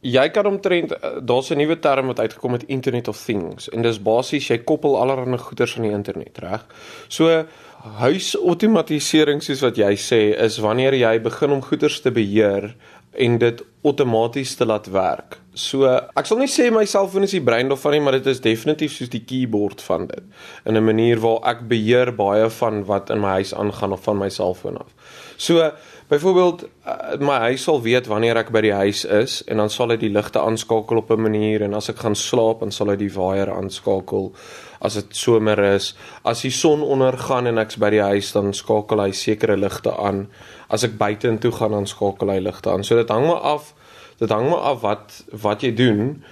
jy kan omtrent daar's 'n nuwe term wat uitgekom het Internet of Things en dis basies jy koppel allerlei goeders aan die internet, reg? So huisautomatisering soos wat jy sê is wanneer jy begin om goeders te beheer en dit outomaties te laat werk. So ek sal nie sê my selfoon is die brein daarvan nie, maar dit is definitief soos die keyboard van dit in 'n manier waar ek beheer baie van wat in my huis aangaan of van my selfoon af. So byvoorbeeld uh, my huis sal weet wanneer ek by die huis is en dan sal hy die ligte aanskakel op 'n manier en as ek gaan slaap dan sal hy die waier aanskakel as dit somer is. As die son ondergaan en ek's by die huis dan skakel hy sekere ligte aan. As ek buite intoe gaan dan skakel hy ligte aan. So dit hang maar af dit hang maar af wat wat jy doen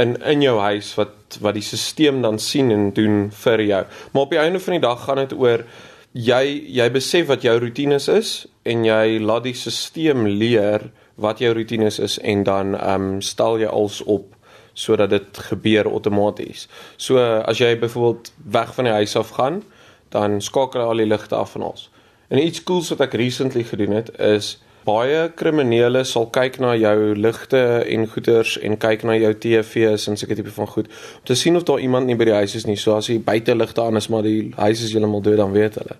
in in jou huis wat wat die stelsel dan sien en doen vir jou. Maar op die einde van die dag gaan dit oor jy jy besef wat jou roetines is en jy laat die stelsel leer wat jou roetines is en dan ehm um, stel jy als op sodat dit gebeur outomaties. So as jy byvoorbeeld weg van die huis af gaan, dan skakel hy al die ligte af van ons. En iets cools wat ek recently gedoen het is baie kriminele sal kyk na jou ligte en goeders en kyk na jou TV's en sulke tipe van goed om te sien of daar iemand nie by die huis is nie. So as die buiteligte aan is maar die huis is heeltemal dood dan weet hulle.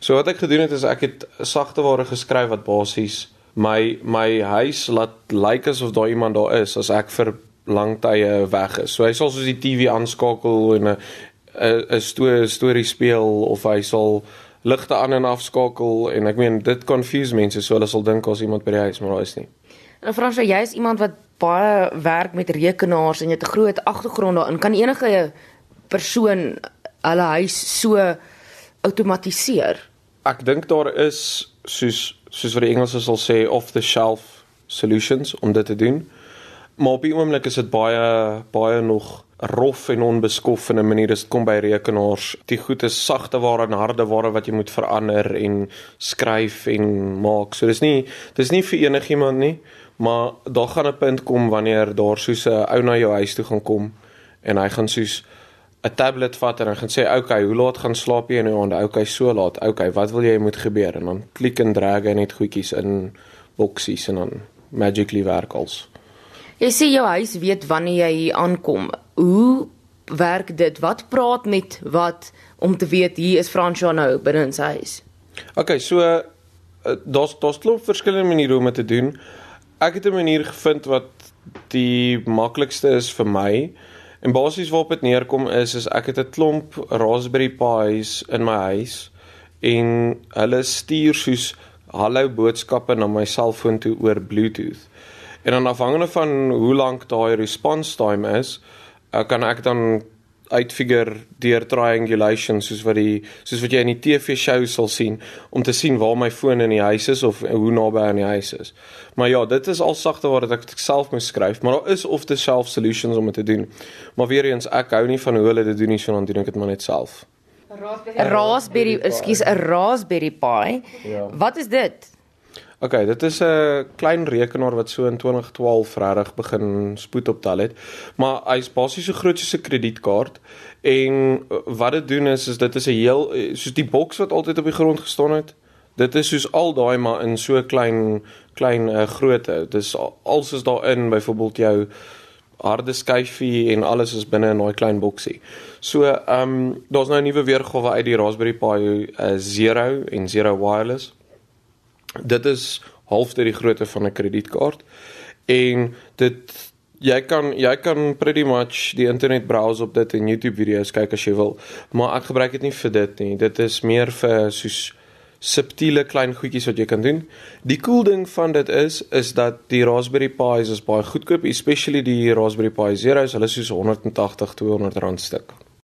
So wat ek gedoen het is ek het sagte ware geskryf wat basies my my huis laat lyk like asof daar iemand daar is as ek vir lang tye weg is. So hy sal soos die TV aanskakel en 'n 'n storie speel of hy sal ligte aan en afskakel en ek meen dit confuse mense so hulle sal dink as iemand by die huis maar daar is nie. En Fransjo, jy is iemand wat baie werk met rekenaars en jy het 'n groot agtergrond daarin. Kan enige persoon hulle huis so outomatiseer? Ek dink daar is soos soos wat die Engelse sal sê off the shelf solutions om dit te doen. Maar op die oomblik is dit baie baie nog rof en onbeskof in 'n manier as dit kom by rekenaars. Die goed is sagte ware en harde ware wat jy moet verander en skryf en maak. So dis nie dis nie vir enigiemand nie, maar daar gaan 'n punt kom wanneer daar soos 'n ou na jou huis toe gaan kom en hy gaan soos 'n tablet vat en hy gaan sê, "Oké, okay, hoe laat gaan slaap jy in die aand? Okay, so laat. Okay, wat wil jy moet gebeur?" En dan klik en drag hy net goedjies in boksies en dan magically werk alles. Jy sê jou huis weet wanneer jy hier aankom. Hoe werk dit? Wat praat met wat om te weet hier is Fransjo nou binne in sy huis? Okay, so uh, daar's daar's klop verskillende maniere om dit te doen. Ek het 'n manier gevind wat die maklikste is vir my. En basies waarop dit neerkom is is ek het 'n klomp Raspberry Pis in my huis en hulle stuur soos hallo boodskappe na my selfoon toe oor Bluetooth. En dan afhangende van hoe lank daai response time is, uh, kan ek dan uitfigure deur triangulation soos wat die soos wat jy in die TV show sal sien om te sien waar my foon in die huis is of hoe naby aan die huis is. Maar ja, dit is al sagte waar ek dit self moet skryf, maar daar is of the self solutions om dit te doen. Maar weer eens ek hou nie van hoe hulle dit doen nie, so dan doen ek dit maar net self. 'n Raspberry, raspberry ekskuus, 'n Raspberry Pi. Ja. Wat is dit? OK, dit is 'n klein rekenaar wat so in 2012 regtig begin spoed optel het. Maar hy's basies so groot soos 'n kredietkaart en uh, wat dit doen is is dit is 'n heel soos die boks wat altyd op die grond gestaan het. Dit is soos al daai maar in so klein klein uh, grootte. Dis alles is daarin byvoorbeeld jou harde skyfie en alles is binne in daai klein boksie. So, ehm um, daar's nou 'n nuwe weergawe uit die Raspberry Pi uh, 0 en 0 wireless dit is halfte die grootte van 'n kredietkaart en dit jy kan jy kan pretty much die internet browse op dit en YouTube video's kyk as jy wil maar ek gebruik dit nie vir dit nie. Dit is meer vir soos subtiele klein goedjies wat jy kan doen. Die cool ding van dit is is dat die Raspberry Pis is baie goedkoop especially die Raspberry Pi Zero's. Hulle is soos 180 200 rand stuk